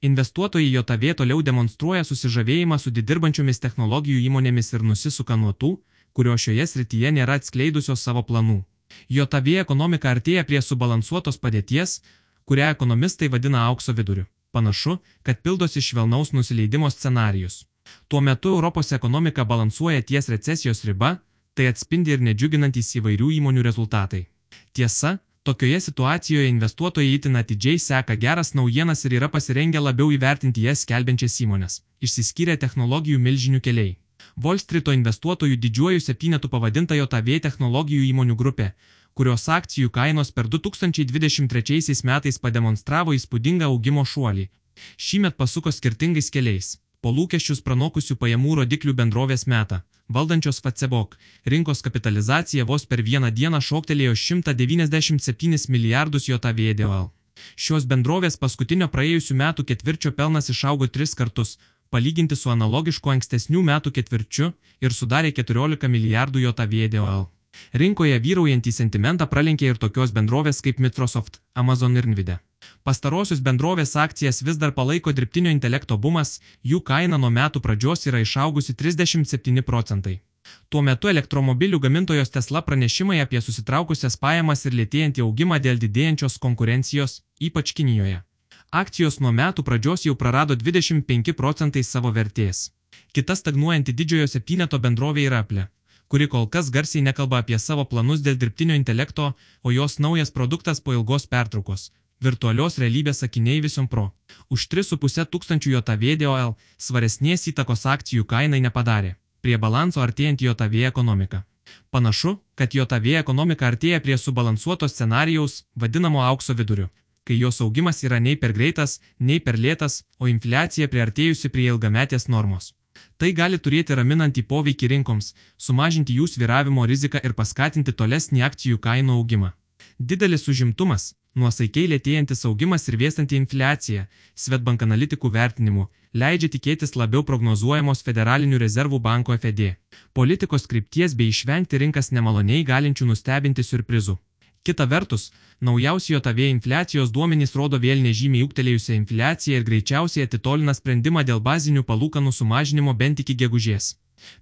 Investuotojai JOTV toliau demonstruoja susižavėjimą su didirbančiomis technologijų įmonėmis ir nusisuka nuo tų, kurio šioje srityje nėra atskleidusios savo planų. JOTV ekonomika artėja prie subalansuotos padėties, kurią ekonomistai vadina aukso viduriu. Panašu, kad pildosi švelnaus nusileidimo scenarijus. Tuo metu Europos ekonomika balansuoja ties recesijos riba, tai atspindi ir nedžiuginantys įvairių įmonių rezultatai. Tiesa, tokioje situacijoje investuotojai itin atidžiai seka geras naujienas ir yra pasirengę labiau įvertinti jas skelbiančias įmonės. Išsiskyrė technologijų milžinių keliai. Wall Street'o investuotojų didžiuoju septynetu pavadinta JOTV technologijų įmonių grupė, kurios akcijų kainos per 2023 metais pademonstravo įspūdingą augimo šuolį. Šįmet pasuko skirtingais keliais. Po lūkesčius pranokusių pajamų rodiklių bendrovės metą, valdančios Fatsebok, rinkos kapitalizacija vos per vieną dieną šoktelėjo 197 milijardus JOTVDOL. Šios bendrovės paskutinio praėjusių metų ketvirčio pelnas išaugo tris kartus, palyginti su analogišku ankstesnių metų ketvirčiu ir sudarė 14 milijardų JOTVDOL. Rinkoje vyraujantį sentimentą pralenkė ir tokios bendrovės kaip Microsoft, Amazon ir Nvidia. Pastarosius bendrovės akcijas vis dar palaiko dirbtinio intelekto bumas, jų kaina nuo metų pradžios yra išaugusi 37 procentai. Tuo metu elektromobilių gamintojos Tesla pranešimai apie susitraukusias pajamas ir lėtėjantį augimą dėl didėjančios konkurencijos, ypač Kinijoje. Akcijos nuo metų pradžios jau prarado 25 procentai savo vertės. Kita stagnuojanti didžiojo septyneto bendrovė yra Apple, kuri kol kas garsiai nekalba apie savo planus dėl dirbtinio intelekto, o jos naujas produktas po ilgos pertraukos virtualios realybės akiniai Vision Pro. Už 3,5 tūkstančių JOTVDOL svaresnės įtakos akcijų kainai nepadarė. Prie balanso artėjant JOTV ekonomika. Panašu, kad JOTV ekonomika artėja prie subalansuoto scenarijaus, vadinamo aukso viduriu, kai jos augimas yra nei per greitas, nei per lėtas, o infliacija priartėjusi prie ilgametės normos. Tai gali turėti raminantį poveikį rinkoms, sumažinti jų sviravimo riziką ir paskatinti tolesnį akcijų kainų augimą. Didelis užimtumas, Nuosaikiai lėtėjantis augimas ir vėstanti infliacija, Svetbank analitikų vertinimu, leidžia tikėtis labiau prognozuojamos Federalinių rezervų banko FED politikos krypties bei išvengti rinkas nemaloniai galinčių nustebinti surprizų. Kita vertus, naujausi JOTV infliacijos duomenys rodo vėl nežymiai ūktelėjusią infliaciją ir greičiausiai atitolina sprendimą dėl bazinių palūkanų sumažinimo bent iki gegužės.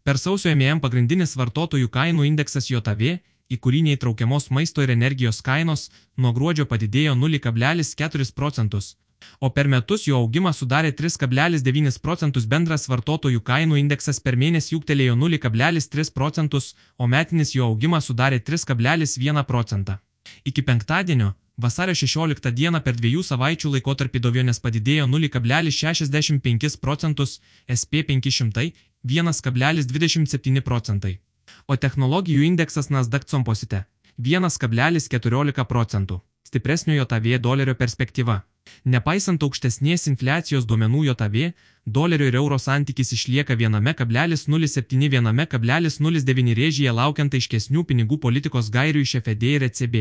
Per sausio MN pagrindinis vartotojų kainų indeksas JOTV į kurį neįtraukiamos maisto ir energijos kainos nuo gruodžio padidėjo 0,4 procentus, o per metus jo augimas sudarė 3,9 procentus bendras vartotojų kainų indeksas per mėnesį ūgtelėjo 0,3 procentus, o metinis jo augimas sudarė 3,1 procentą. Iki penktadienio, vasario 16 dieną per dviejų savaičių laikotarpį dovionės padidėjo 0,65 procentus, SP 500 1,27 procentai o technologijų indeksas Nasdaq Composite 1,14 procentų. Stipresnio JOTV dolerio perspektyva. Nepaisant aukštesnės infliacijos duomenų JOTV, dolerio ir euro santykis išlieka 1,07-1,09 rėžyje laukiant aiškesnių pinigų politikos gairių iš FED ir ECB.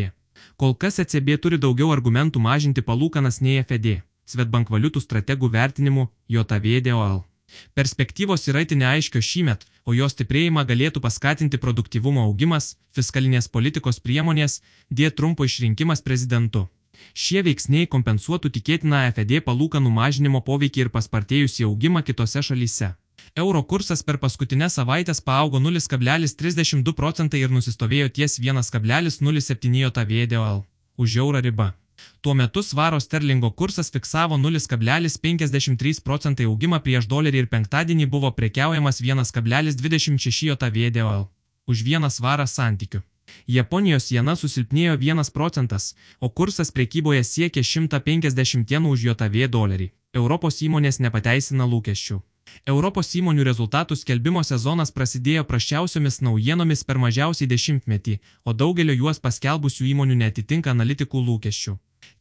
Kol kas ECB turi daugiau argumentų mažinti palūkanas nei FED. Svetbank valiutų strategų vertinimu JOTV DOL. Perspektyvos yra itin neaiškios šįmet, o jo stiprėjimą galėtų paskatinti produktivumo augimas, fiskalinės politikos priemonės, D trumpo išrinkimas prezidentu. Šie veiksniai kompensuotų tikėtiną FED palūkanų mažinimo poveikį ir paspartėjusį augimą kitose šalyse. Euro kursas per paskutinę savaitę paaugo 0,32 procentai ir nusistovėjo ties 1,07 JOTVDOL už eurą ribą. Tuo metu svaro sterlingo kursas fiksavo 0,53 procentai augimą prieš dolerį ir penktadienį buvo prekiaujamas 1,26 JOTVDOL už vieną svarą santykių. Japonijos jena susilpnėjo 1 procentas, o kursas prekyboje siekė 150 jenų už JOTV dolerį. Europos įmonės nepateisina lūkesčių. Europos įmonių rezultatų skelbimo sezonas prasidėjo praščiausiomis naujienomis per mažiausiai dešimtmetį, o daugelio juos paskelbusių įmonių netitinka analitikų lūkesčių.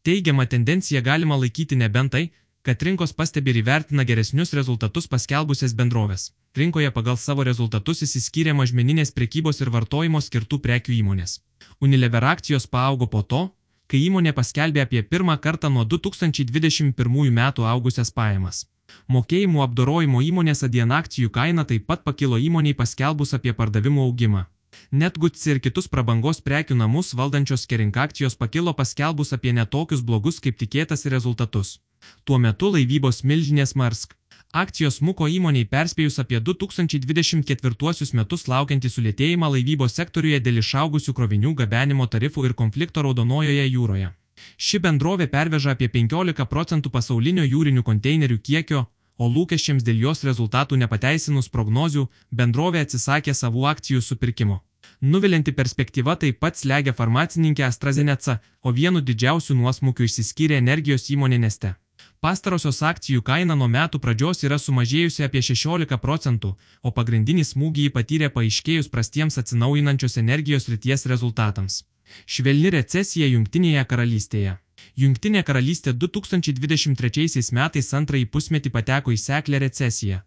Teigiamą tendenciją galima laikyti nebent tai, kad rinkos pastebi ir įvertina geresnius rezultatus paskelbusias bendrovės. Rinkoje pagal savo rezultatus įsiskyrė mažmeninės prekybos ir vartojimo skirtų prekių įmonės. Unilever akcijos paaugo po to, kai įmonė paskelbė apie pirmą kartą nuo 2021 metų augusias pajamas. Mokėjimų apdorojimo įmonės adien akcijų kaina taip pat pakilo įmoniai paskelbus apie pardavimų augimą. Net Gucci ir kitus prabangos prekių namus valdančios Kering akcijos pakilo paskelbus apie netokius blogus kaip tikėtasi rezultatus. Tuo metu laivybos milžinės Marsk. Akcijos smuko įmoniai perspėjus apie 2024 metus laukiantį sulėtėjimą laivybos sektoriuje dėl išaugusių krovinių gabenimo tarifų ir konflikto Raudonojoje jūroje. Ši bendrovė perveža apie 15 procentų pasaulinio jūrinių konteinerių kiekio, o lūkesčiams dėl jos rezultatų nepateisinus prognozių, bendrovė atsisakė savų akcijų supirkimo. Nuvilinti perspektyva taip pat slegia farmacininkė AstraZeneca, o vienu didžiausių nuosmukių išsiskyrė energijos įmonė Neste. Pastarosios akcijų kaina nuo metų pradžios yra sumažėjusi apie 16 procentų, o pagrindinį smūgį jį patyrė paaiškėjus prastiems atsinaujinančios energijos ryties rezultatams. Švelni recesija Junktinėje karalystėje. Junktinė karalystė 2023 metais antrąjį pusmetį pateko į seklę recesiją,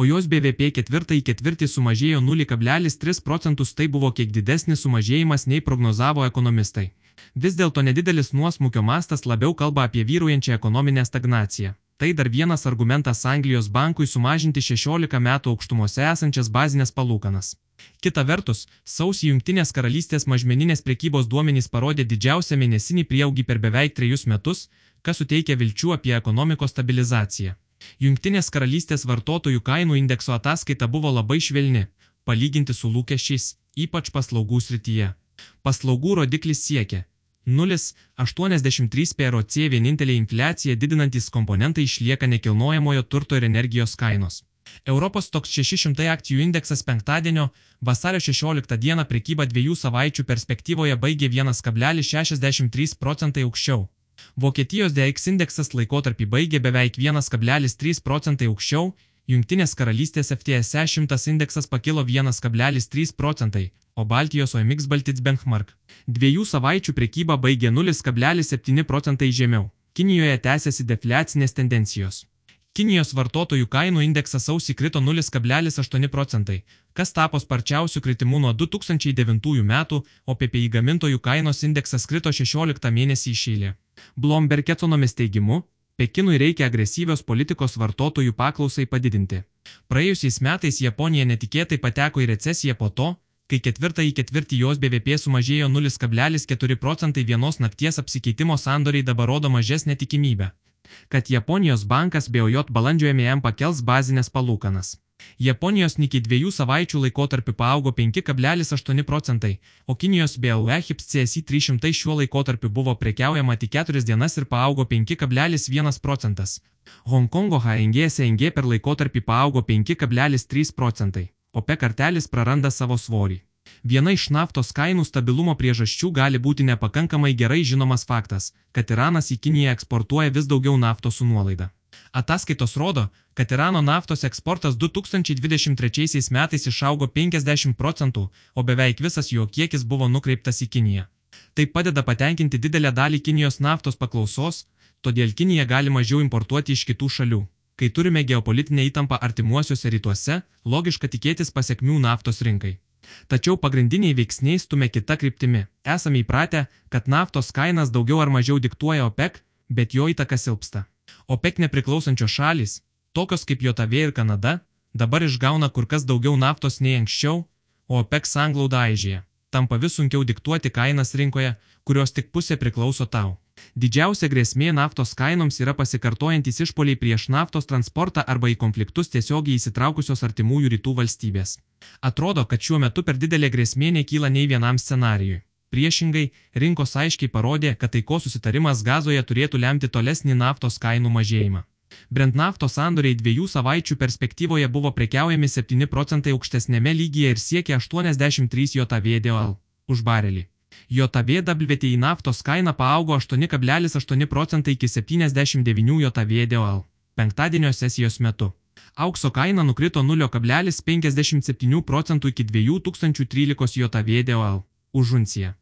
o jos BVP ketvirtąjį ketvirtį sumažėjo 0,3 procentus, tai buvo kiek didesnis sumažėjimas nei prognozavo ekonomistai. Vis dėlto nedidelis nuosmukio mastas labiau kalba apie vyraujančią ekonominę stagnaciją. Tai dar vienas argumentas Anglijos bankui sumažinti 16 metų aukštumose esančias bazinės palūkanas. Kita vertus, sausį Junktinės karalystės mažmeninės prekybos duomenys parodė didžiausią mėnesinį prieaugį per beveik trejus metus, kas suteikia vilčių apie ekonomikos stabilizaciją. Junktinės karalystės vartotojų kainų indekso ataskaita buvo labai švelni, palyginti su lūkesčiais, ypač paslaugų srityje. Paslaugų rodiklis siekia 0,83 PROC vienintelė infliacija didinantis komponentai išlieka nekilnojamojo turto ir energijos kainos. Europos toks 600 akcijų indeksas penktadienio, vasario 16 dieną prekyba dviejų savaičių perspektyvoje baigė 1,63 procentai aukščiau. Vokietijos DX indeksas laikotarpį baigė beveik 1,3 procentai aukščiau, Junktinės karalystės FTSE 100 indeksas pakilo 1,3 procentai, o Baltijos OMX Baltits Benchmark. Dviejų savaičių prekyba baigė 0,7 procentai žemiau. Kinijoje tęsiasi defliacinės tendencijos. Kinijos vartotojų kainų indeksas sausį krito 0,8 procentai, kas tapo sparčiausių kritimų nuo 2009 metų, o PPI gamintojų kainos indeksas krito 16 mėnesį išėlė. Bloomberg ekonomės teigimu, Pekinui reikia agresyvios politikos vartotojų paklausai padidinti. Praėjusiais metais Japonija netikėtai pateko į recesiją po to, kai ketvirtą į ketvirtį jos BVP sumažėjo 0,4 procentai vienos nakties apsikeitimo sandoriai dabar rodo mažesnę tikimybę, kad Japonijos bankas BOJ balandžio MM pakels bazinės palūkanas. Japonijos Niki dviejų savaičių laikotarpiu paaugo 5,8 procentai, o Kinijos BLE HIPS CSI 300 šiuo laikotarpiu buvo prekiaujama tik 4 dienas ir paaugo 5,1 procentas. Hongkongo HNG SNG per laikotarpį paaugo 5,3 procentai. OPE kartelis praranda savo svorį. Viena iš naftos kainų stabilumo priežasčių gali būti nepakankamai gerai žinomas faktas, kad Iranas į Kiniją eksportuoja vis daugiau naftos su nuolaida. Ataskaitos rodo, kad Irano naftos eksportas 2023 metais išaugo 50 procentų, o beveik visas jo kiekis buvo nukreiptas į Kiniją. Tai padeda patenkinti didelę dalį Kinijos naftos paklausos, todėl Kinija gali mažiau importuoti iš kitų šalių. Kai turime geopolitinę įtampą artimuosiuose rytuose, logiška tikėtis pasiekmių naftos rinkai. Tačiau pagrindiniai veiksniai stumia kita kryptimi. Esame įpratę, kad naftos kainas daugiau ar mažiau diktuoja OPEC, bet jo įtaka silpsta. OPEC nepriklausančios šalys, tokios kaip JOTV ir Kanada, dabar išgauna kur kas daugiau naftos nei anksčiau, o OPEC sanglauda aižėja. Tampa vis sunkiau diktuoti kainas rinkoje, kurios tik pusė priklauso tau. Didžiausia grėsmė naftos kainoms yra pasikartojantis išpoliai prieš naftos transportą arba į konfliktus tiesiogiai įsitraukusios artimųjų rytų valstybės. Atrodo, kad šiuo metu per didelė grėsmė nekyla nei vienam scenarijui. Priešingai, rinkos aiškiai parodė, kad taikos susitarimas gazoje turėtų lemti tolesnį naftos kainų mažėjimą. Brent naftos sandoriai dviejų savaičių perspektyvoje buvo prekiaujami 7 procentai aukštesnėme lygyje ir siekia 83 JVDL už barelį. JVWTI naftos kaina paaugo 8,8 procentai iki 79 JVDL penktadienio sesijos metu. Aukso kaina nukrito 0,57 procentų iki 2013 JVDL už unciją.